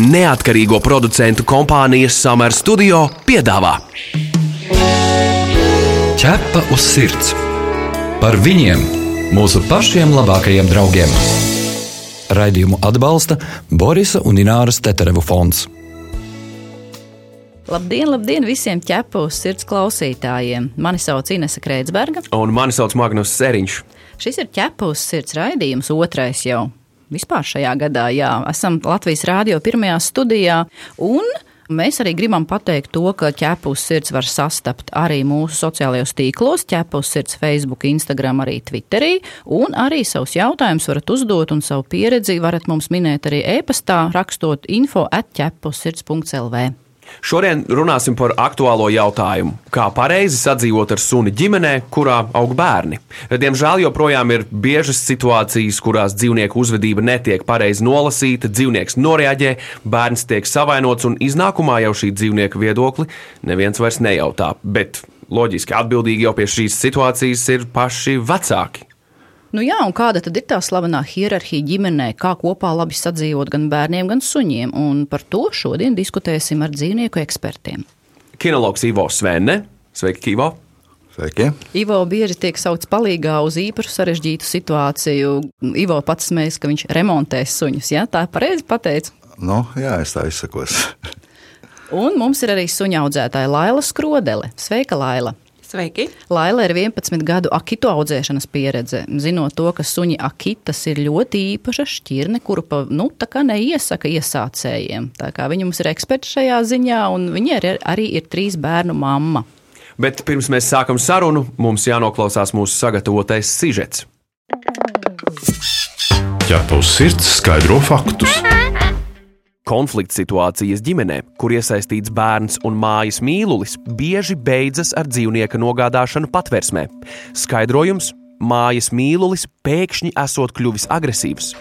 Neatkarīgo producentu kompānijas Summer Studio piedāvā Ķepa uz sirds par viņiem, mūsu pašiem labākajiem draugiem. Raidījumu atbalsta Borisa un Ināras Teterevu fonds. Labdien, labdien visiem ķepus sirds klausītājiem! Mani sauc Inese Kreitsberga. Un mani sauc Magnus Seriņš. Šis ir ķepus sirds raidījums, otrais jau. Vispār šajā gadā, jā, esam Latvijas rādio pirmajā studijā, un Mēs arī gribam pateikt to, ka ķepus sirds var sastapt arī mūsu sociālajos tīklos, ķepus sirds Facebook, Instagram, arī Twitterī, un arī savus jautājumus varat uzdot un savu pieredzi varat mums minēt arī e-pastā, rakstot info at ķepus sirds.lv. Šodien runāsim par aktuālo jautājumu, kā pareizi sadzīvot ar suni ģimenē, kurā aug bērni. Diemžēl joprojām ir biežas situācijas, kurās dzīvnieku uzvedība netiek pareizi nolasīta, dzīvnieks noreaģē, bērns tiek savainots un iznākumā jau šī dzīvnieka viedokli neviens vairs nejautā. Bet loģiski atbildīgi jau pie šīs situācijas ir paši vecāki. Nu jā, un kāda tad ir tā slavenā hierarhija ģimenē, kā kopā labi sadzīvot gan bērniem, gan suņiem? Un par to šodien diskutēsim ar dzīvnieku ekspertiem. Kinologs Ivo Svenne. Sveiki, Ivo! Sveiki. Ivo bieži tiek saukts palīgā uz īpašu sarežģītu situāciju. Ivo pats smējas, ka viņš remontēs suņus. Ja? Tā pareizi pateicu. Nu, jā, es tā izsakos. Un mums ir arī suņa audzētāja Laila Skrodele. Sveika, Laila! Sveiki! Laila ir 11 gadu akitu audzēšanas pieredze. Zinot to, ka suņi akitas ir ļoti īpaša šķirne, kuru pa, nu, neiesaka iesācējiem. Tā kā viņa mums ir eksperts šajā ziņā, un viņa ir, arī ir trīs bērnu mamma. Bet pirms mēs sākam sarunu, mums jānoklausās mūsu sagatavotais sižets. Ķepa uz sirds skaidro faktus Konflikts situācijas ģimenē, kur iesaistīts bērns un mājas mīlulis, bieži beidzas ar dzīvnieka nogādāšanu patversmē. Skaidrojums - mājas mīlulis pēkšņi esot kļuvis agresīvs.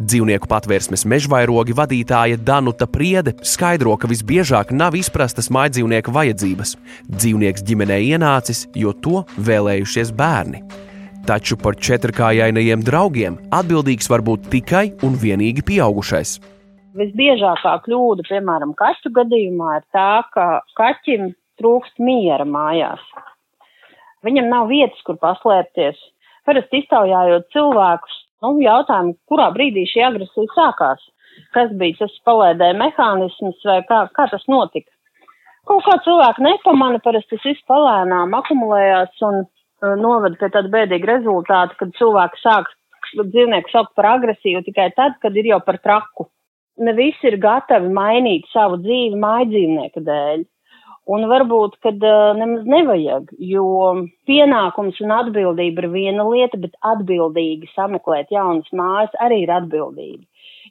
Dzīvnieku patvērsmes mežvairogi vadītāja Danuta Priede skaidro, ka visbiežāk nav izprastas mājdzīvnieka vajadzības. Dzīvnieks ģimenē ienācis, jo to vēlējušies bērni. Taču par četrkājainajiem draugiem atbildīgs var būt tikai un vienīgi pieaugušais. Visbiežākā kļūda, piemēram, kaķu gadījumā, ir tā, ka kaķim trūkst miera mājās. Viņam nav vietas, kur paslēpties. Parasti iztaujājot cilvēkus, nu, jautājumu, kurā brīdī šī agresija sākās, kas bija tas palēdēja mehānisms vai kā, kā tas notika. Kaut kā cilvēki nepamana, parasti tas viss palēnām akumulējās un uh, novada pie tāda bēdīga rezultāta, kad cilvēki sāk dzīvnieku saukt par agresīvu tikai tad, kad ir jau par traku ne visi ir gatavi mainīt savu dzīvi mājdzīvnieku dēļ. Un varbūt, kad nemaz nevajag, jo pienākums un atbildība ir viena lieta, bet atbildīgi sameklēt jaunas mājas arī ir atbildība.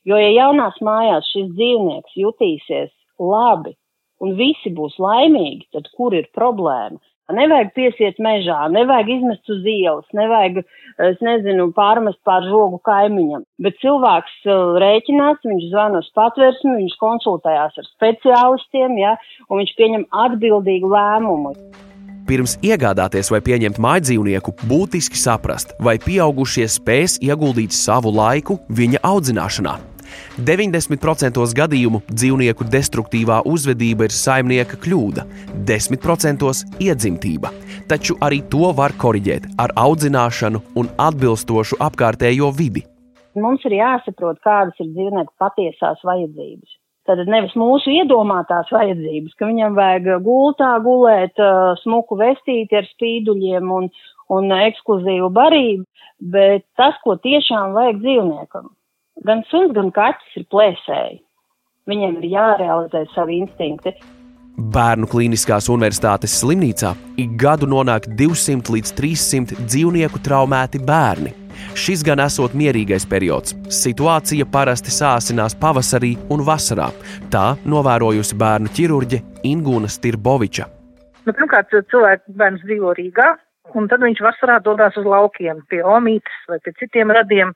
Jo, ja jaunās mājās šis dzīvnieks jutīsies labi un visi būs laimīgi, tad kur ir problēma? Nevajag piesiet mežā, nevajag izmest uz ielas, nevajag, es nezinu, pārmest pār žogu kaimiņam. Bet cilvēks uh, rēķinās, viņš zvana uz patversmi, viņš konsultējās ar speciālistiem, ja, un viņš pieņem atbildīgu lēmumu. Pirms iegādāties vai pieņemt mājdzīvnieku, būtiski saprast, vai pieaugušie spēs ieguldīt savu laiku viņa audzināšanā. 90% gadījumu dzīvnieku destruktīvā uzvedība ir saimnieka kļūda, 10% iedzimtība. Taču arī to var koriģēt ar audzināšanu un atbilstošu apkārtējo vidi. Mums ir jāsaprot, kādas ir dzīvnieku patiesās vajadzības. Tad nevis mūsu iedomātās vajadzības, ka viņam vajag gultā gulēt, smuku vestīti ar spīduļiem un, un ekskluzīvu barību, bet tas, ko tiešām vajag dzīvniekam gan suns, gan kaķis ir plēsēji. Viņiem ir jārealizē savi instinkti. Bērnu Kliniskās Universitātes slimnīcā ik gadu nonāk 200 līdz 300 dzīvnieku traumēti bērni. Šis gan esot mierīgais periods. Situācija parasti sāsinās pavasarī un vasarā. Tā novērojusi bērnu ķirurģe Ingūna Stirboviča. Nu, pirmkārt, cilvēks bērns dzīvo Rīgā, un tad viņš vasarā dodas uz laukiem pie omītes vai pie citiem radiem,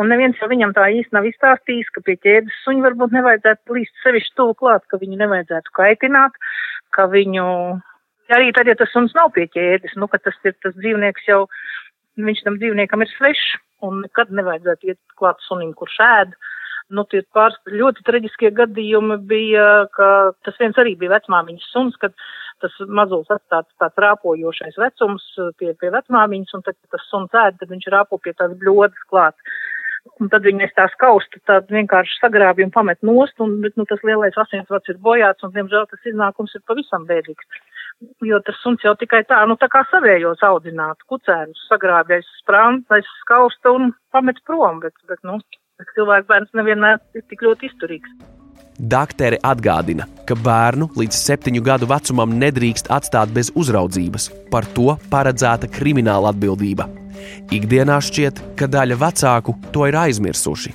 un neviens jau viņam tā īsti nav izstāstījis, ka pie ķēdes suņu varbūt nevajadzētu līst sevišķi tuvu klāt, ka viņu nevajadzētu kaitināt, ka viņu, arī tad, ja tas suns nav pie ķēdes, nu, ka tas ir tas dzīvnieks jau, viņš tam dzīvniekam ir svešs, un nekad nevajadzētu iet klāt sunim, kurš ēd, Nu, tie pāris ļoti traģiskie gadījumi bija, ka tas viens arī bija vecmāmiņas suns, kad tas mazulis atstāts tāds rāpojošais vecums pie, pie vecmāmiņas, un tad, kad tas suns ēd, tad viņš rāpo pie tās bļodas klāt. Un tad viņi aiz tās kausta tādu vienkārši sagrābi un pamet nost, un, bet, nu, tas lielais asinsvads ir bojāts, un, diemžēl, tas iznākums ir pavisam bēdīgs. Jo tas suns jau tikai tā, nu, tā kā savējos audzinātu kucēnus, sagrābi aiz sprāna, aiz skausta un pamet prom, bet, bet, nu, cilvēku bērns nevienmēr ir tik ļoti izturīgs. Daktere atgādina, ka bērnu līdz septiņu gadu vecumam nedrīkst atstāt bez uzraudzības, par to paredzēta krimināla atbildība. Ikdienā šķiet, ka daļa vecāku to ir aizmirsuši.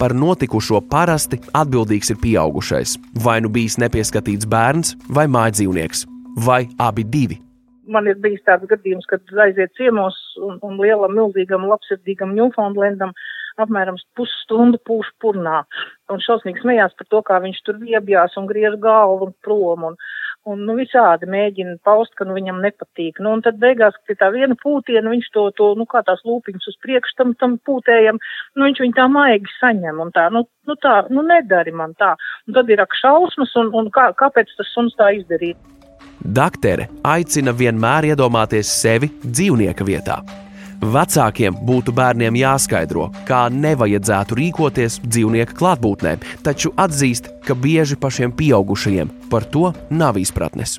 Par notikušo parasti atbildīgs ir pieaugušais, vai nu bijis nepieskatīts bērns vai mājdzīvnieks, vai abi divi. Man ir bijis tāds gadījums, kad aiziet ciemos un, un lielam, milzīgam, labsirdīgam Newfoundlandam apmēram pusstundu pūš purnā. Un šausmīgi smējās par to, kā viņš tur viebjās un griež galvu un prom. Un, un nu, visādi mēģina paust, ka nu, viņam nepatīk. Nu, un tad beigās pie tā viena pūtiena viņš to, to nu, kā tās lūpiņas uz priekšu tam, tam pūtējam, nu, viņš viņu tā maigi saņem un tā, nu, nu tā, nu, nedari man tā. Un tad ir ak šausmas un, un kā, kāpēc tas suns tā izdarīt. Daktere aicina vienmēr iedomāties sevi dzīvnieka vietā. Vecākiem būtu bērniem jāskaidro, kā nevajadzētu rīkoties dzīvnieka klātbūtnē, taču atzīst, ka bieži pašiem pieaugušajiem par to nav izpratnes.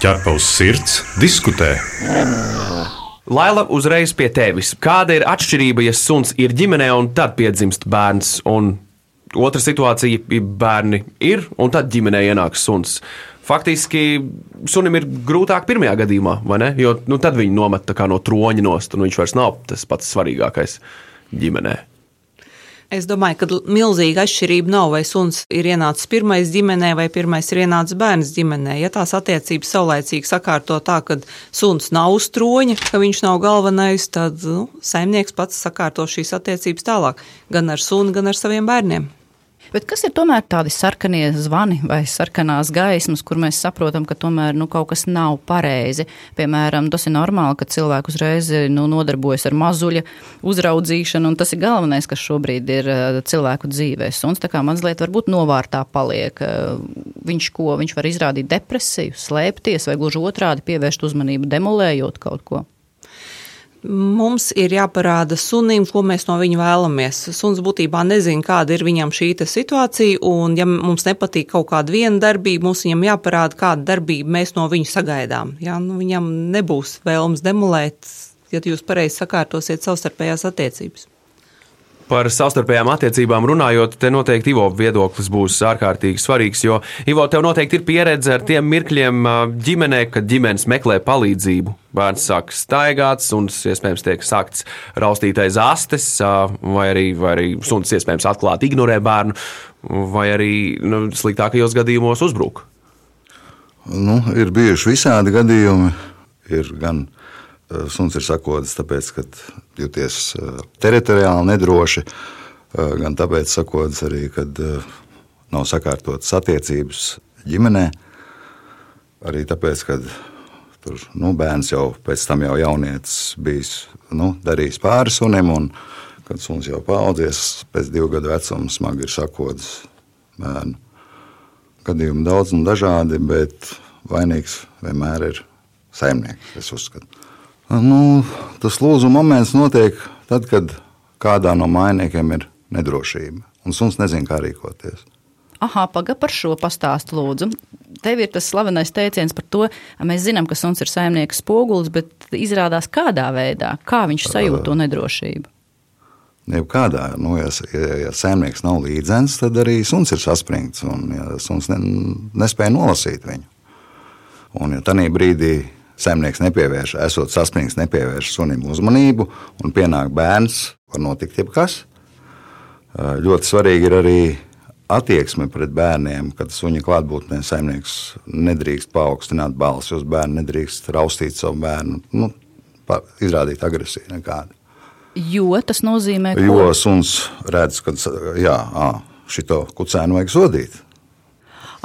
Ķerpa uz sirds, diskutē. Laila, uzreiz pie tevis. Kāda ir atšķirība, ja suns ir ģimenē un tad piedzimst bērns? Un otra situācija, ja bērni ir un tad ģimenē ienāks suns faktiski sunim ir grūtāk pirmajā gadījumā? Jo nu, tad viņi nomet no troņa nost, un viņš vairs nav tas pats svarīgākais ģimenē. Es domāju, ka milzīga atšķirība nav, vai suns ir ienācis pirmais ģimenē, vai pirmais ir ienācis bērns ģimenē. Ja tās attiecības saulēcīgi sakārto tā, ka suns nav uz troņa, ka viņš nav galvenais, tad nu, saimnieks pats sakārto šīs attiecības tālāk, gan ar sunu, gan ar saviem bērniem. Bet kas ir tomēr tādi sarkanie zvani vai sarkanās gaismas, kur mēs saprotam, ka tomēr nu, kaut kas nav pareizi? Piemēram, tas ir normāli, ka cilvēku uzreiz nu, nodarbojas ar mazuļa uzraudzīšanu, un tas ir galvenais, kas šobrīd ir eh, cilvēku dzīvē. Suns tā kā mazliet varbūt novārtā paliek. Eh, viņš ko, viņš var izrādīt depresiju, slēpties vai gluži otrādi pievērst uzmanību demolējot kaut ko. Mums ir jāparāda sunim, ko mēs no viņa vēlamies. Suns būtībā nezina, kāda ir viņam šī situācija, un, ja mums nepatīk kaut kāda viena darbība, mums viņam jāparāda, kāda darbība mēs no viņa sagaidām. Jā, nu, viņam nebūs vēlms demolēt, ja jūs pareizi sakārtosiet savstarpējās attiecības. Par savstarpējām attiecībām runājot, te noteikti Ivo viedoklis būs ārkārtīgi svarīgs, jo Ivo, tev noteikti ir pieredze ar tiem mirkļiem ģimenē, kad ģimenes meklē palīdzību. Bērns sāk staigāt, suns iespējams tiek sākts raustīt aiz astes, vai arī, vai arī suns iespējams atklāti ignorē bērnu, vai arī nu, sliktākajos gadījumos uzbruk. Nu, ir bijuši visādi gadījumi. Ir gan suns ir sakodas, tāpēc, ka jūties eh, teritoriāli nedroši, eh, gan tāpēc sakodas arī, kad nav sakārtotas attiecības ģimenē. Arī tāpēc, ka tur nu, bērns jau pēc tam jau jaunietis bijis nu, darījis pāri sunim, un kad suns jau paudzies, pēc divu gadu vecuma smagi ir sakodas bērnu. Gadījumi daudz un dažādi, bet vainīgs vienmēr ir saimnieks, es uzskatu. Nu, tas lūdzu moments notiek tad, kad kādā no mainiekiem ir nedrošība, un suns nezina, kā rīkoties. Aha, paga par šo pastāstu lūdzu. Tev ir tas slavenais teiciens par to, ka mēs zinām, ka suns ir saimnieka spogulis, bet izrādās kādā veidā, kā viņš sajūt to nedrošību. Jebkādā, nu, ja, ja, ja saimnieks nav līdzens, tad arī suns ir saspringts, un ja suns ne, nespēja nolasīt viņu. Un ja tajā brīdī Saimnieks nepievērš, esot saspringts, nepievērš sunim uzmanību, un pienāk bērns, var notikt jebkas. Ļoti svarīgi ir arī attieksme pret bērniem, kad suņa klātbūtnē saimnieks nedrīkst paaugstināt balsi uz bērnu, nedrīkst raustīt savu bērnu, nu, izrādīt agresiju nekādu. Jo tas nozīmē, ka. Jo suns redz, ka jā, šito kucēnu vajag sodīt.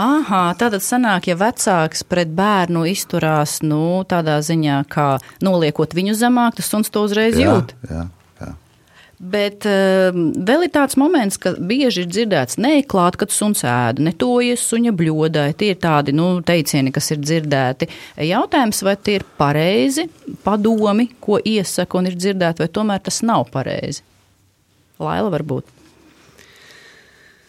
Aha, tātad sanāk, ja vecāks pret bērnu izturās nu, tādā ziņā, kā noliekot viņu zemāk, tas suns to uzreiz jā, jūt. Jā. Bet uh, vēl ir tāds moments, ka bieži ir dzirdēts neklāt, kad suns ēda, netojas suņa bļodai. Tie ir tādi nu, teicieni, kas ir dzirdēti. Jautājums, vai tie ir pareizi padomi, ko iesaka un ir dzirdēti, vai tomēr tas nav pareizi? Laila varbūt.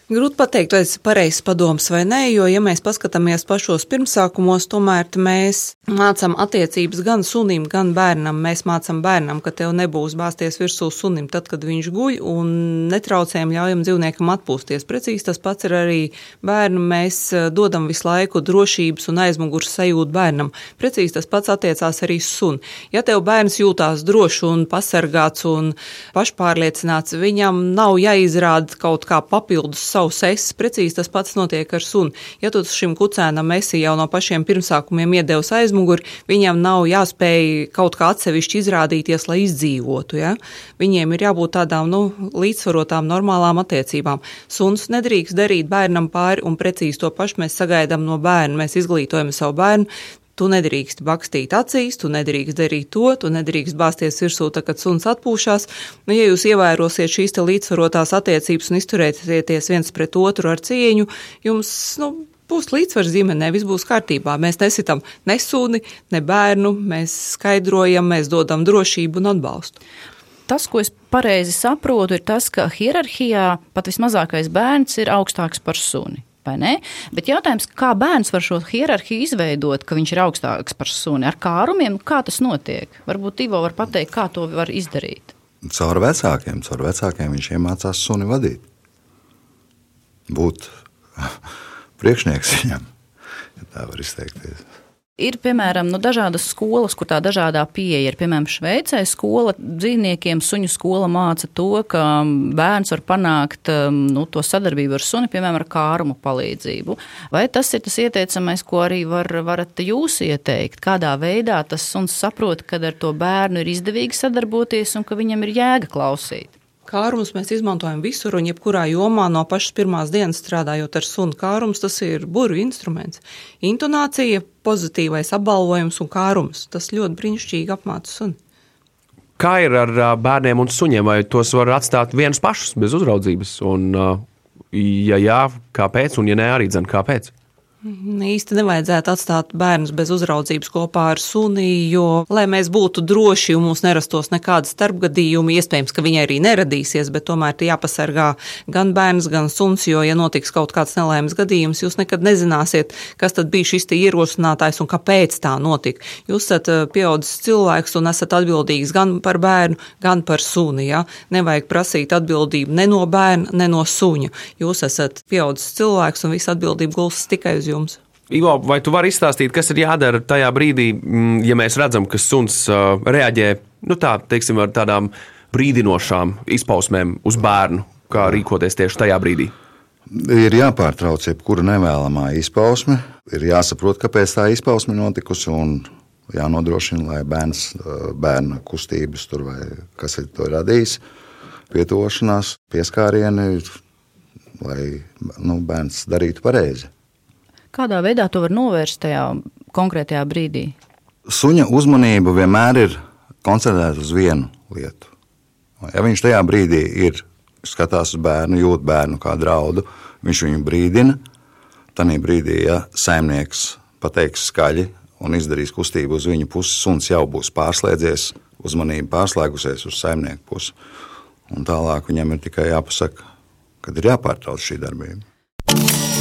Grūti pateikt, vai tas ir pareizs padoms vai nē, jo, ja mēs paskatāmies pašos pirmsākumos, tomēr mēs mācām attiecības gan sunim, gan bērnam. Mēs mācām bērnam, ka tev nebūs bāzties virsū sunim tad, kad viņš guļ, un netraucējam ļaujam dzīvniekam atpūsties. Precīzi tas pats ir arī bērnu. Mēs eh, dodam visu laiku drošības un aizmugures sajūtu bērnam. Precīzi tas pats attiecās arī uz suni. Ja tev bērns jūtās drošs un pasargāts un pašpārliecināts, viņam nav jāizrāda kaut kā papildus savus es, precīzi tas pats notiek ar suni. Ja tu šim kucēnam esi jau no pašiem pirmsākumiem iedevis aizmuguri, viņam nav jāspēj kaut kā atsevišķi izrādīties, lai izdzīvotu. Ja? Viņiem ir jābūt tādām nu, līdzsvarotām, normālām attiecībām. Suns nedrīkst darīt bērnam pāri, un precīzi to pašu mēs sagaidām no bērna. Mēs izglītojam savu bērnu, Tu nedrīkst bakstīt acīs, tu nedrīkst darīt to, tu nedrīkst bāzties virsū, tā, kad suns atpūšas. Nu, ja jūs ievērosiet šīs līdzsvarotās attiecības un izturēsieties viens pret otru ar cieņu, jums nu, būs līdzsvars ģimenē, viss būs kārtībā. Mēs nesitam ne suni, ne bērnu, mēs skaidrojam, mēs dodam drošību un atbalstu. Tas, ko es pareizi saprotu, ir tas, ka hierarhijā pat vismazākais bērns ir augstāks par suni vai ne? Bet jautājums, kā bērns var šo hierarhiju izveidot, ka viņš ir augstāks par suni ar kārumiem, kā tas notiek? Varbūt Ivo var pateikt, kā to var izdarīt. Caur vecākiem, caur vecākiem viņš iemācās suni vadīt. Būt priekšnieks viņam, ja tā var izteikties. Ir, piemēram, nu, dažādas skolas, kur tā dažādā pieeja ir. Piemēram, Šveicē skola dzīvniekiem, suņu skola māca to, ka bērns var panākt um, nu, to sadarbību ar suni, piemēram, ar kārumu palīdzību. Vai tas ir tas ieteicamais, ko arī var, varat jūs ieteikt? Kādā veidā tas suns saprot, kad ar to bērnu ir izdevīgi sadarboties un ka viņam ir jēga klausīt? Kārums mēs izmantojam visur un jebkurā jomā no pašas pirmās dienas strādājot ar sunu. Kārums tas ir burbuļu instruments. Intonācija, pozitīvais apbalvojums un kārums. Tas ļoti brīnišķīgi apmāca sunu. Kā ir ar bērniem un suņiem? Vai tos var atstāt viens pašus bez uzraudzības? Un, ja jā, kāpēc? Un, ja nē, arī dzen, kāpēc? Īsti nevajadzētu atstāt bērnus bez uzraudzības kopā ar suni, jo, lai mēs būtu droši un mums nerastos nekādas starpgadījumi, iespējams, ka viņi arī neradīsies, bet tomēr ir jāpasargā gan bērns, gan suns, jo, ja notiks kaut kāds nelaimes gadījums, jūs nekad nezināsiet, kas tad bija šis ierosinātājs un kāpēc tā notika. Jūs esat eh, pieaudzis cilvēks un esat atbildīgs gan par bērnu, gan par suni. Ja? Nevajag prasīt atbildību ne no bērna, ne no suņa. Jūs esat pieaudzis cilvēks un visa atbildība gulstas tikai uz uz jums. Ivo, vai tu vari izstāstīt, kas ir jādara tajā brīdī, mm, ja mēs redzam, ka suns uh, reaģē nu tā, teiksim, ar tādām brīdinošām izpausmēm uz bērnu, kā rīkoties tieši tajā brīdī? Ir jāpārtrauc jebkura nevēlamā izpausme, ir jāsaprot, kāpēc tā izpausme notikusi, un jānodrošina, lai bērns, uh, bērna kustības tur vai kas ir to radījis, pietuvošanās, pieskārieni, lai nu, bērns darītu pareizi. Kādā veidā to var novērst tajā konkrētajā brīdī? Suņa uzmanība vienmēr ir koncentrēta uz vienu lietu. Ja viņš tajā brīdī ir skatās uz bērnu, jūt bērnu kā draudu, viņš viņu brīdina. Tad brīdī, ja saimnieks pateiks skaļi un izdarīs kustību uz viņa pusi, suns jau būs pārslēdzies, uzmanība pārslēgusies uz saimnieku pusi. Un tālāk viņam ir tikai jāpasaka, kad ir jāpārtrauc šī darbība.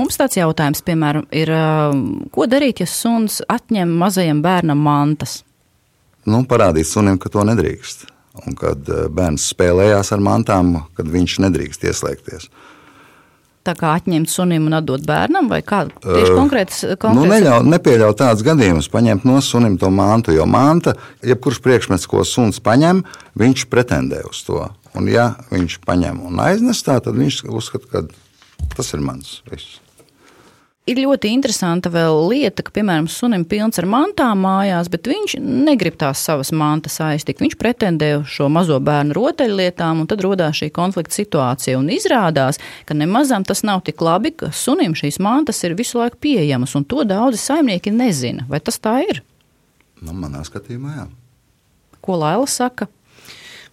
Mums tāds jautājums, piemēram, ir, ko darīt, ja suns atņem mazajam bērnam mantas? Nu, parādīt sunim, ka to nedrīkst. Un kad bērns spēlējās ar mantām, kad viņš nedrīkst ieslēgties. Tā kā atņemt sunim un atdot bērnam, vai kā tieši konkrēts? konkrēts? Nu, neļauj, nepieļaut tādus gadījumus, paņemt no sunim to mantu, jo manta, jebkurš priekšmets, ko suns paņem, viņš pretendē uz to. Un ja viņš paņem un aiznes tā, tad viņš uzskata, ka tas ir mans. Viss. Ir ļoti interesanta vēl lieta, ka, piemēram, sunim pilns ar mantām mājās, bet viņš negrib tās savas mantas aiztikt. Viņš pretendē uz šo mazo bērnu rotaļlietām, un tad rodās šī konflikta situācija. Un izrādās, ka nemazam tas nav tik labi, ka sunim šīs mantas ir visu laiku pieejamas, un to daudzi saimnieki nezina. Vai tas tā ir? Nu, manā skatījumā, jā. Ko Laila saka?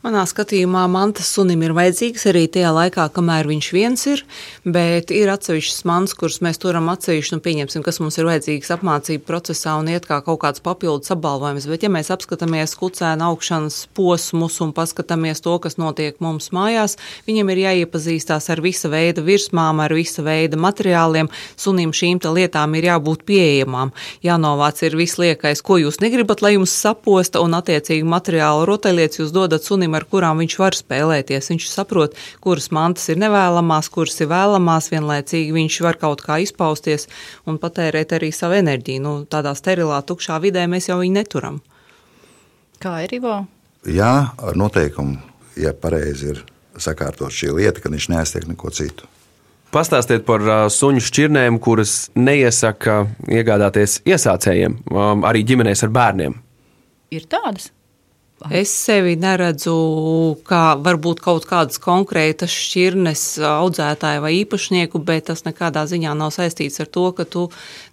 Manā skatījumā mantas sunim ir vajadzīgas arī tajā laikā, kamēr viņš viens ir, bet ir atsevišķas mantas, kuras mēs turam atsevišķi, nu, pieņemsim, kas mums ir vajadzīgas apmācību procesā un iet kā kaut kāds papildus apbalvojums. Bet, ja mēs apskatāmies kucēna augšanas posmus un paskatāmies to, kas notiek mums mājās, viņiem ir jāiepazīstās ar visa veida virsmām, ar visa veida materiāliem. Sunim šīm lietām ir jābūt pieejamām. Jānovāc ir viss liekais, ko jūs negribat, lai jums saposta, un attiecīgi materiālu rotaļlietas jūs dodat sunim sunim, ar kurām viņš var spēlēties. Viņš saprot, kuras mantas ir nevēlamās, kuras ir vēlamās, vienlaicīgi viņš var kaut kā izpausties un patērēt arī savu enerģiju. Nu, tādā sterilā, tukšā vidē mēs jau viņu neturam. Kā ir Ivo? Jā, ar noteikumu, ja pareizi ir sakārtot šī lieta, ka viņš neaiztiek neko citu. Pastāstiet par uh, suņu šķirnēm, kuras neiesaka iegādāties iesācējiem, um, arī ģimenēs ar bērniem. Ir tādas. Es sevi neredzu kā varbūt kaut kādas konkrētas šķirnes audzētāju vai īpašnieku, bet tas nekādā ziņā nav saistīts ar to, ka tu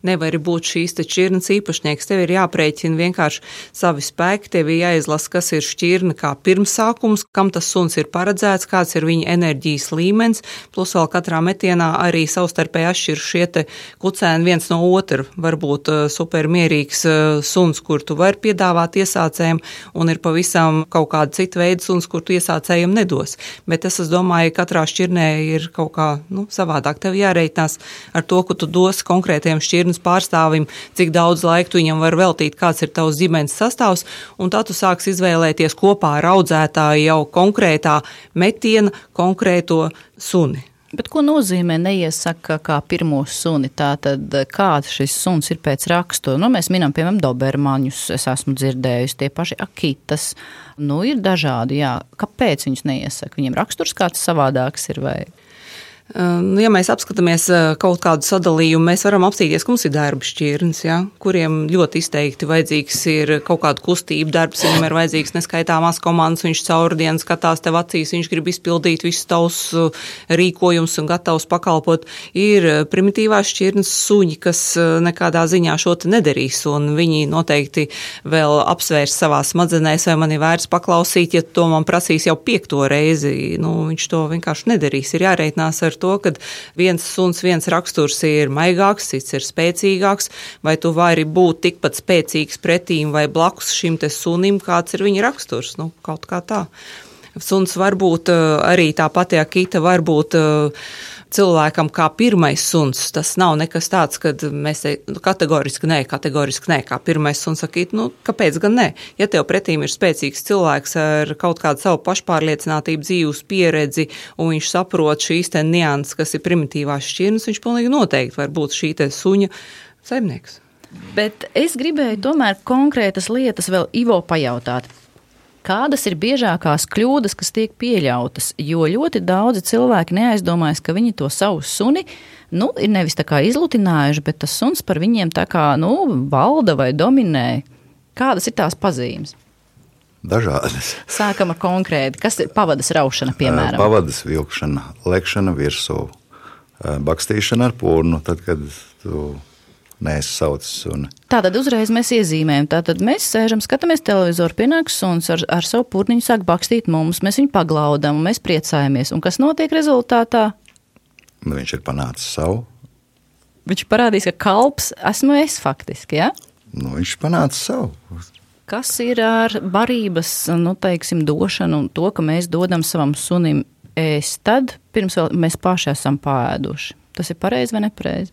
nevari būt šīs šķirnes īpašnieks. Tev ir jāprēķina vienkārši savi spēki, tev ir jāizlasa, kas ir šķirne kā pirmsākums, kam tas suns ir paredzēts, kāds ir viņa enerģijas līmenis, plus vēl katrā metienā arī savstarpēji atšķir šie kucēni viens no otra. Varbūt supermierīgs suns, kur tu vari piedāvāt iesācējiem, un ir pavisam pavisam kaut kāda cita veida suns, kur tu iesācējiem nedos. Bet es, es domāju, ka katrā šķirnē ir kaut kā nu, savādāk. Tev jāreikinās ar to, ka tu dos konkrētiem šķirnes pārstāvim, cik daudz laika tu viņam var veltīt, kāds ir tavs ģimenes sastāvs, un tad tu sāks izvēlēties kopā ar audzētāju jau konkrētā metiena, konkrēto suni. Bet ko nozīmē neiesaka kā pirmo suni? Tātad, kāds šis suns ir pēc rakstura? Nu, mēs minam, piemēram, dobermaņus, es esmu dzirdējusi, tie paši akitas. Nu, ir dažādi, jā. Kāpēc viņus neiesaka? Viņiem raksturs kāds savādāks ir vai? Nu, ja mēs apskatāmies kaut kādu sadalījumu, mēs varam apstīties, ka mums ir darba šķirnes, ja, kuriem ļoti izteikti vajadzīgs ir kaut kāda kustība darbs, viņam ir vajadzīgs neskaitāmās komandas, viņš caur dienu skatās tev acīs, viņš grib izpildīt visus tavus rīkojumus un gatavs pakalpot. Ir primitīvās šķirnes suņi, kas nekādā ziņā šo te nedarīs, un viņi noteikti vēl apsvērs savā smadzenēs, vai man ir vērts paklausīt, ja to man prasīs jau piekto reizi. Nu, viņš to vienkārši nedarīs. Ir jāreitinās ar ar to, ka viens suns, viens raksturs ir maigāks, cits ir spēcīgāks, vai tu vari būt tikpat spēcīgs pretīm vai blakus šim te sunim, kāds ir viņa raksturs. Nu, kaut kā tā. Suns var būt eh, arī tā pati akīta, var būt uh, cilvēkam kā pirmais suns. Tas nav nekas tāds, ka mēs te kategoriski nē, kategoriski nē, kā pirmais suns sakīt, nu, kāpēc gan nē? Ja tev pretīm ir spēcīgs cilvēks ar kaut kādu savu pašpārliecinātību, dzīves pieredzi, un viņš saprot šīs te nianses, kas ir primitīvās šķirnes, viņš pilnīgi noteikti var būt šī te suņa saimnieks. Bet es gribēju tomēr konkrētas lietas vēl Ivo pajautāt. Kādas ir biežākās kļūdas, kas tiek pieļautas? Jo ļoti daudzi cilvēki neaizdomājas, ka viņi to savu suni nu, ir nevis tā kā izlutinājuši, bet tas suns par viņiem tā kā nu, valda vai dominē. Kādas ir tās pazīmes? Dažādas. Sākam ar konkrēti. Kas ir pavadas raušana, piemēram? Pavadas vilkšana, lekšana virsū, bakstīšana ar pūnu, tad, kad tu nesauc suni. Tātad uzreiz mēs iezīmējam. Tātad mēs sēžam, skatāmies televizoru, pienāks suns ar, ar savu purniņu, sāk bakstīt mums, mēs viņu paglaudām, mēs priecājamies. Un kas notiek rezultātā? Nu, viņš ir panācis savu. Viņš parādīs, ka kalps esmu es faktiski. Ja? Nu, viņš panāca savu. Kas ir ar barības nu, teiksim, došanu un to, ka mēs dodam savam sunim ēst tad, pirms mēs paši esam pāēduši? Tas ir pareizi vai nepareizi?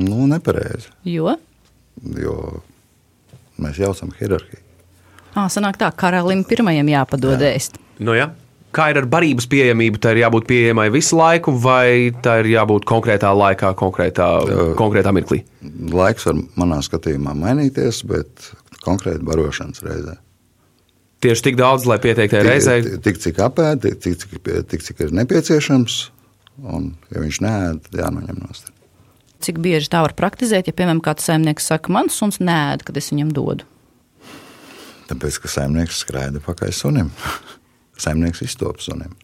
Nu, nepareizi. Jo? Jo mēs jaucam hierarhiju. Ah, sanāk tā, karalim pirmajam jāpadod jā. ēst. Nu, jā. Kā ir ar barības pieejamību? Tā ir jābūt pieejamai visu laiku, vai tā ir jābūt konkrētā laikā, konkrētā, konkrētā mirklī? Laiks var manā skatījumā mainīties, bet konkrēti barošanas reizē. Tieši tik daudz, lai pieteiktai reizei? Tik, tik cik apēd, tik, tik, tik, tik cik ir nepieciešams, un ja viņš neēd, tad jānoņem nost. Cik bieži tā var praktizēt, ja, piemēram, kāds saimnieks saka, man suns nē, kad es viņam dodu? Tāpēc, ka saimnieks skraida pakaļ sunim. saimnieks iztop sunim.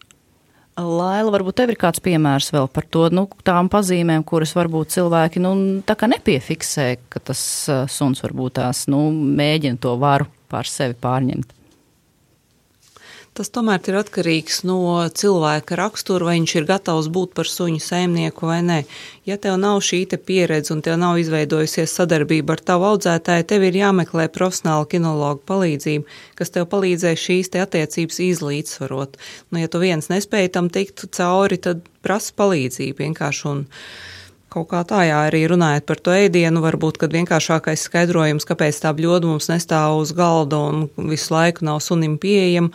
Laila, varbūt tev ir kāds piemērs vēl par to, nu, tām pazīmēm, kuras varbūt cilvēki nu, nepiefiksē, ka tas suns varbūt tās nu, mēģina to varu pār sevi pārņemt. Tas tomēr ir atkarīgs no cilvēka rakstura, vai viņš ir gatavs būt par suņu saimnieku vai nē. Ja tev nav šī pieredze un tev nav izveidojusies sadarbība ar tavu audzētāju, tev ir jāmeklē profesionāla kinologa palīdzība, kas tev palīdzēs šīs attiecības izlīdzsvarot. Nu, ja tu viens nespēji tam tikt cauri, tad prasa palīdzību vienkārši. Un, Kaut kā tā, jā, arī runājot par to ēdienu, varbūt, kad vienkāršākais skaidrojums, kāpēc tā bļoda mums nestāv uz galda un visu laiku nav sunim pieejama,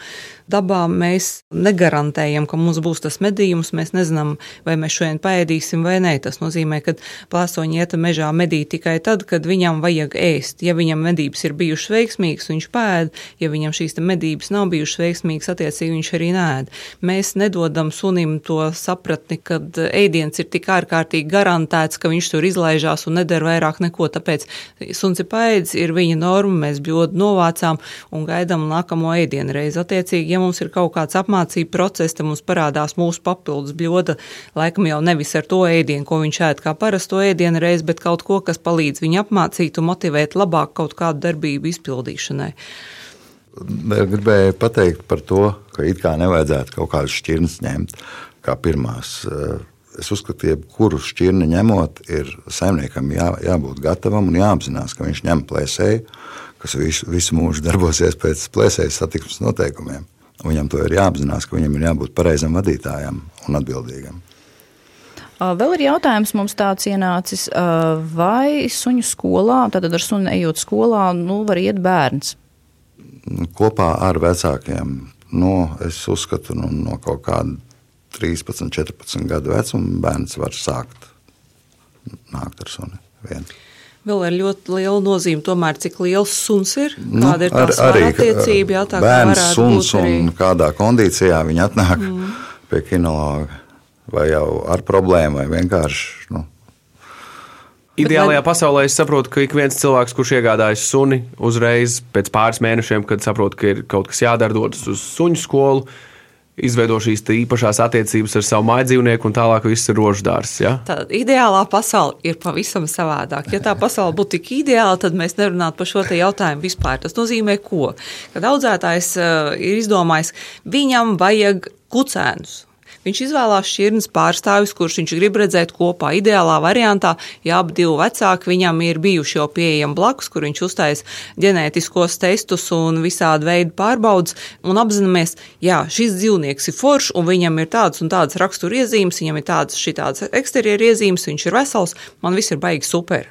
dabā mēs negarantējam, ka mums būs tas medījums. Mēs nezinām, vai mēs šodien paēdīsim vai nē. Tas nozīmē, ka plāsoņi iet mežā medīt tikai tad, kad viņam vajag ēst. Ja viņam medības ir bijušas veiksmīgas, viņš pēd, ja viņam šīs medības nav bijušas veiksmīgas, attiecīgi viņš arī nēd. Mēs nedodam sunim to sapratni, ka ēdiens ir tik ārkārtīgi garantēts, ka viņš tur izlaižās un nedara vairāk neko. Tāpēc suns ir paēdis, ir viņa norma, mēs bļodu novācām un gaidām nākamo ēdienu reizi. Attiecīgi, ja mums ir kaut kāds apmācību process, tad mums parādās mūsu papildus bļoda, laikam jau nevis ar to ēdienu, ko viņš ēd kā parasto ēdienu reizi, bet kaut ko, kas palīdz viņu apmācīt un motivēt labāk kaut kādu darbību izpildīšanai. Gribēju pateikt par to, ka it kā nevajadzētu kaut kādas šķirnes ņemt kā pirmās. Es uzskatu, ka jebkuru šķirni ņemot, ir saimniekam jā, jābūt gatavam un jāapzinās, ka viņš ņem plēsēju, kas visu, visu mūžu darbosies pēc plēsējas satiksmes noteikumiem. Viņam to ir jāapzinās, ka viņam ir jābūt pareizam vadītājam un atbildīgam. Vēl ir jautājums mums tāds ienācis, vai suņu skolā, tātad ar suni ejot skolā, nu, var iet bērns? Kopā ar vecākiem, nu, es uzskatu, nu, no kaut kāda 13, 14 gadu vecuma bērns var sākt nākt ar suni viens. Vēl ir ļoti liela nozīme, tomēr, cik liels suns ir. Nu, kāda nu, ir tā ar, arī attiecība? Jā, tā bērns, suns arī... un kādā kondīcijā viņi atnāk mm. pie kinologa. Vai jau ar problēmu, vai vienkārši. Nu. Ideālajā pasaulē es saprotu, ka ik viens cilvēks, kurš iegādājas suni, uzreiz pēc pāris mēnešiem, kad saprot, ka ir kaut kas jādara, dodas uz suņu skolu izveido šīs īpašās attiecības ar savu mājdzīvnieku, un tālāk viss ir roždārs. Ja? Tā ideālā pasaule ir pavisam savādāk. Ja tā pasaule būtu tik ideāla, tad mēs nerunātu par šo jautājumu vispār. Tas nozīmē, ko? Kad audzētājs uh, ir izdomājis, viņam vajag kucēnus. Viņš izvēlās šķirnes pārstāvis, kurš viņš grib redzēt kopā. Ideālā variantā, ja abi divi vecāki viņam ir bijuši jau pieejami blakus, kur viņš uztais ģenētiskos testus un visādi veidu pārbaudas, un apzināmies, jā, šis dzīvnieks ir foršs, un viņam ir tādas un tādas raksturiezīmes, viņam ir tādas šitādas eksterjeru iezīmes, viņš ir vesels, man viss ir baigi super.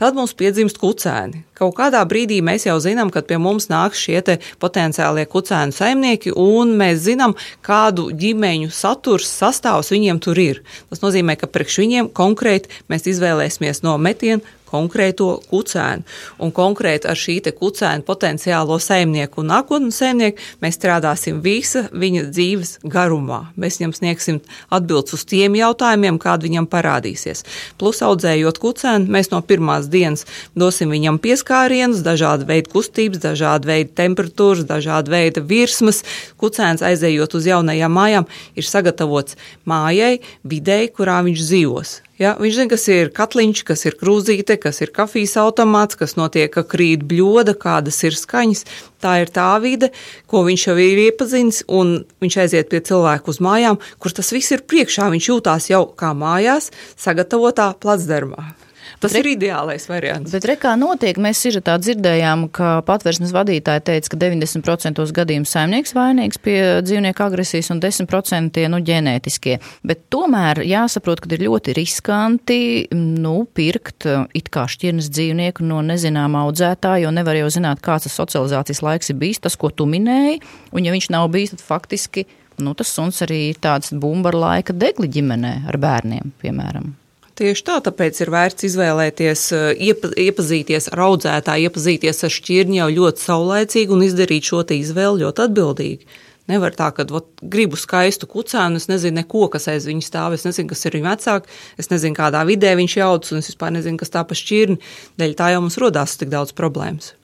Tad mums piedzimst kucēni. Kaut kādā brīdī mēs jau zinām, kad pie mums nāks šie potenciālie kucēnu saimnieki, un mēs zinām, kādu ģimeņu saturs, sastāvs viņiem tur ir. Tas nozīmē, ka priekš viņiem konkrēti mēs izvēlēsimies no metiena konkrēto kucēnu. Un konkrēti ar šī kucēna potenciālo saimnieku un nākotnes saimnieku mēs strādāsim visa viņa dzīves garumā. Mēs viņam sniegsim atbildes uz tiem jautājumiem, kādi viņam parādīsies. Plus audzējot kucēnu, mēs no pirmās dienas dosim viņam pieskārienus, dažādu veidu kustības, dažādu veidu temperatūras, dažādu veidu virsmas. Kucēns aizējot uz jaunajām mājām ir sagatavots mājai, videi, kurā viņš dzīvos. Ja, viņš zina, kas ir katliņš, kas ir krūzīte, kas ir kafijas automāts, kas notiek, ka krīt bļoda, kādas ir skaņas. Tā ir tā vide, ko viņš jau ir iepazinis, un viņš aiziet pie cilvēku uz mājām, kur tas viss ir priekšā. Viņš jūtās jau kā mājās, sagatavotā placdarmā. Tas bet, ir ideālais variants. Bet re, kā notiek, mēs sižetā dzirdējām, ka patversmes vadītāji teica, ka 90% gadījumu saimnieks vainīgs pie dzīvnieku agresijas un 10% nu, ģenētiskie. Bet tomēr jāsaprot, ka ir ļoti riskanti nu, pirkt uh, it kā šķirnes dzīvnieku no nezināmā audzētāja, jo nevar jau zināt, kāds tas socializācijas laiks ir bijis, tas, ko tu minēji, un ja viņš nav bijis, tad faktiski nu, tas suns arī ir tāds bumba laika degli ģimenē ar bērniem, piemēram. Tieši tā, tāpēc ir vērts izvēlēties, eh, iepa, iepazīties ar audzētāju, iepazīties ar šķirni jau ļoti saulēcīgi un izdarīt šo izvēli ļoti atbildīgi. Nevar tā, ka ot, gribu skaistu kucēnu, es nezinu, neko, kas aiz viņa stāv. Es nezinu, kas ir viņa vecāks, es nezinu, kādā vidē viņš jauc, un es vispār nezinu, kas tā pa šķirni. Dēļ tā jau mums rodās tik daudz problēmas.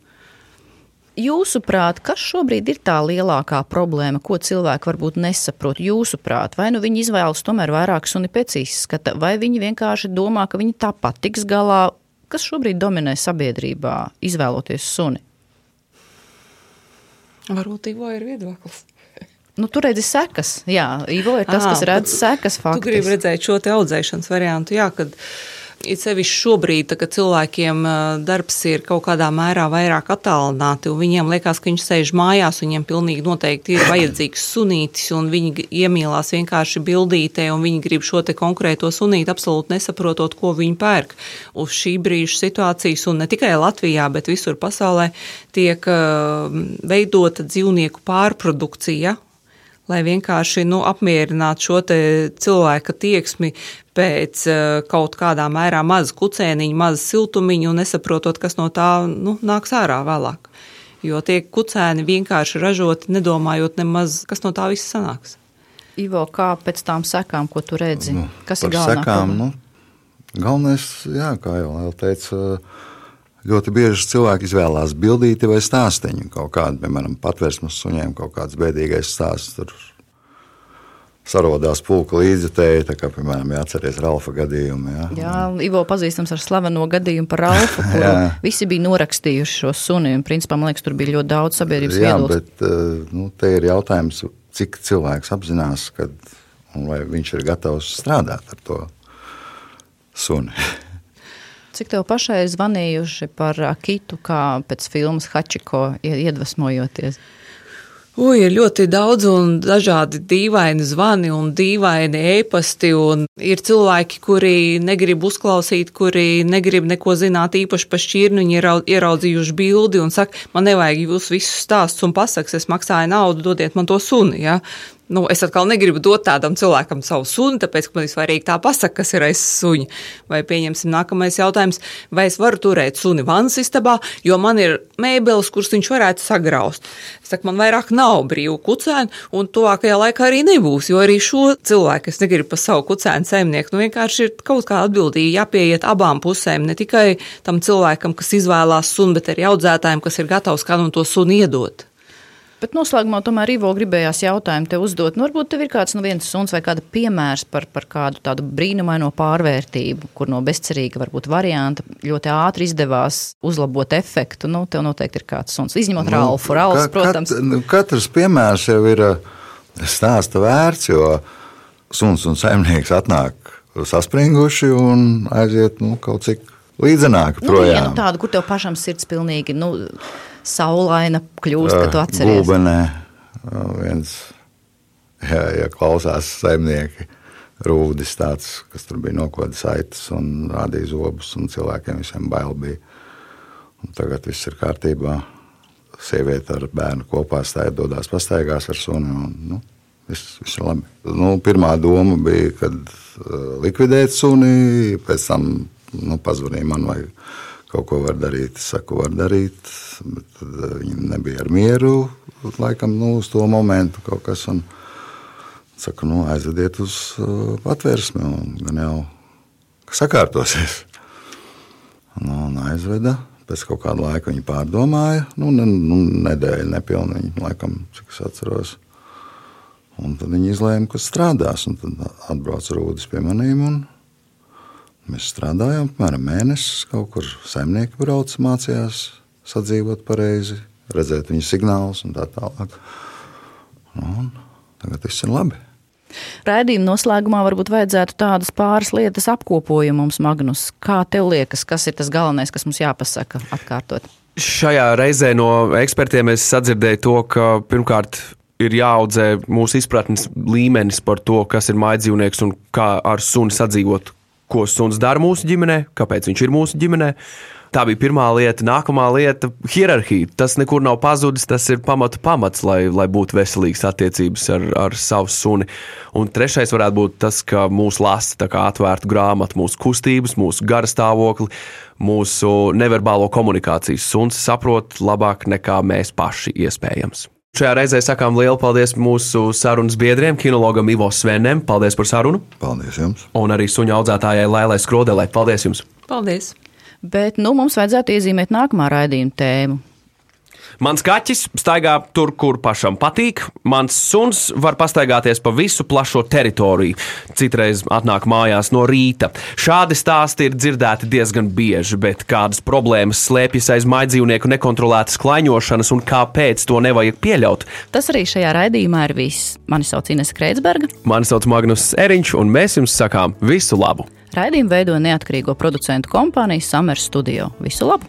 Jūsuprāt, kas šobrīd ir tā lielākā problēma, ko cilvēki varbūt nesaprot? Jūsuprāt, vai nu viņi izvēlas tomēr vairāk suni pēc izskata, vai viņi vienkārši domā, ka viņi tāpat tiks galā? Kas šobrīd dominē sabiedrībā, izvēloties suni? Varbūt Ivo ir viedoklis. Nu, tur redzi sekas. Jā, Ivo ir tas, à, kas redz sekas. Faktiski. Tu gribi redzēt šo te audzēšanas variantu, jā, kad Ir sevišķi šobrīd, kad cilvēkiem darbs ir kaut kādā mērā vairāk attālināti, un viņiem liekas, ka viņš sēž mājās, un viņiem pilnīgi noteikti ir vajadzīgs sunītis, un viņi iemīlās vienkārši bildītē, un viņi grib šo te konkrēto sunīti, absolūti nesaprotot, ko viņi pērk. Uz šī brīža situācijas, un ne tikai Latvijā, bet visur pasaulē, tiek veidota dzīvnieku pārprodukcija lai vienkārši nu, apmierinātu šo cilvēka tieksmi pēc uh, kaut kādā mērā maza kucēniņa, maza siltumiņa un nesaprotot, kas no tā nu, nāks ārā vēlāk. Jo tie kucēni vienkārši ražoti, nedomājot nemaz, kas no tā viss sanāks. Ivo, kā pēc tām sekām, ko tu redzi? Nu, kas ir galvenā? Sekām, nu, galvenais, jā, kā jau teicu, ļoti bieži cilvēki izvēlās bildīti vai stāsteņu. Kaut kādu, piemēram, patvērsmes suņiem, kaut kāds bēdīgais stāsts. Tur sarodās pulka līdzjutēji, kā, piemēram, jāatceries Ralfa gadījumu. Jā, jā Ivo pazīstams ar slaveno gadījumu par Ralfu, kur visi bija norakstījuši šo suni, un principā, man liekas, tur bija ļoti daudz sabiedrības jā, viedokļu. bet eh, nu, te ir jautājums, cik cilvēks apzinās, kad, vai viņš ir gatavs strādāt ar to suni. Cik tev pašai zvanījuši par Akitu, kā pēc filmas Hačiko iedvesmojoties? Ui, ir ļoti daudz un dažādi dīvaini zvani un dīvaini ēpasti. Ir cilvēki, kuri negrib uzklausīt, kuri negrib neko zināt īpaši par šķirni. Viņi ir ieraudzījuši bildi un saka, man nevajag jūs visus stāstus un pasakas, es maksāju naudu, dodiet man to suni. Ja? Nu, es atkal negribu dot tādam cilvēkam savu suni, tāpēc, man ir svarīgi tā pasaka, kas ir aiz suņa. Vai pieņemsim nākamais jautājums, vai es varu turēt suni vannas istabā, jo man ir mēbeles, kuras viņš varētu sagraust. Es saku, man vairāk nav brīvu kucēnu, un tuvākajā laikā arī nebūs, jo arī šo cilvēku es negribu pa savu kucēnu saimnieku. Nu, vienkārši ir kaut kā atbildīgi jāpieiet abām pusēm, ne tikai tam cilvēkam, kas izvēlās suni, bet arī audzētājiem, kas ir gatavs kādam to suni iedot. Bet noslēgumā tomēr Ivo gribējās jautājumu te uzdot. Nu, varbūt tev ir kāds nu, viens suns vai kāda piemērs par, par kādu tādu brīnumaino pārvērtību, kur no bezcerīga varbūt varianta ļoti ātri izdevās uzlabot efektu. Nu, tev noteikti ir kāds suns, izņemot nu, Ralfu. Ralfs, ka, protams. Kat, nu, katrs piemērs jau ir uh, stāsta vērts, jo suns un saimnieks atnāk saspringuši un aiziet nu, kaut cik līdzenāk projām. Nu, tādu, kur tev pašam sirds pilnīgi. Nu, saulaina kļūst, kad tu atceries? Gulbenē viens, ja, ja klausās saimnieki, rūdis tāds, kas tur bija nokodis aitas un rādīja zobus, un cilvēkiem visiem bail bija. Un tagad viss ir kārtībā. Sieviete ar bērnu kopā stāja, dodas pastaigās ar suni. Un, nu, viss, viss ir labi. Nu, pirmā doma bija, kad likvidēt suni, pēc tam nu, pazvanīja man, vai kaut ko var darīt. Es saku, var darīt, bet eh, viņi nebija ar mieru. Laikam, nu, uz to momentu kaut kas. Un, saku, nu, aizvediet uz uh, patvērsmi, un gan jau sakārtosies. Nu, un aizveda. Pēc kaut kāda laika viņi pārdomāja. Nu, ne, nu, nedēļa nepilnīgi, laikam, cik es atceros. Un tad viņi izlēma, ka strādās. Tad atbrauca Rūdis pie maniem. Un, Mēs strādājām apmēram mēnesi, kaut kur saimnieki brauc, mācījās sadzīvot pareizi, redzēt viņu signālus un tā tālāk. Un tagad viss ir labi. Raidījuma noslēgumā varbūt vajadzētu tādas pāris lietas apkopojumu mums, Magnus. Kā tev liekas, kas ir tas galvenais, kas mums jāpasaka atkārtot? Šajā reizē no ekspertiem es sadzirdēju to, ka pirmkārt ir jāaudzē mūsu izpratnes līmenis par to, kas ir mājdzīvnieks un kā ar suni sadzīvot ko suns dara mūsu ģimenē, kāpēc viņš ir mūsu ģimenē. Tā bija pirmā lieta. Nākamā lieta - hierarhija. Tas nekur nav pazudis. Tas ir pamatu pamats, lai, lai būtu veselīgas attiecības ar, ar savu suni. Un trešais varētu būt tas, ka mūsu lasa atvērta grāmata, mūsu kustības, mūsu gara stāvokli, mūsu neverbālo komunikāciju. Suns saprot labāk nekā mēs paši iespējams. Šajā reizē sakām lielu paldies mūsu sarunas biedriem, kinologam Ivo Svenem. Paldies par sarunu! Paldies jums! Un arī suņu audzētājai Lēlai Skrodelē. Paldies jums! Paldies! Bet nu, mums vajadzētu iezīmēt nākamā raidījuma tēmu. Mans kaķis staigā tur, kur pašam patīk. Mans suns var pastaigāties pa visu plašo teritoriju. Citreiz atnāk mājās no rīta. Šādi stāsti ir dzirdēti diezgan bieži, bet kādas problēmas slēpjas aiz maidzīvnieku nekontrolētas klaiņošanas un kāpēc to nevajag pieļaut? Tas arī šajā raidījumā ir viss. Mani sauc Ines Kreitsberga. Mani sauc Magnus Eriņš, un mēs jums sakām visu labu! Raidījumu veido neatkarīgo producentu kompānija Summer Studio. Visu labu!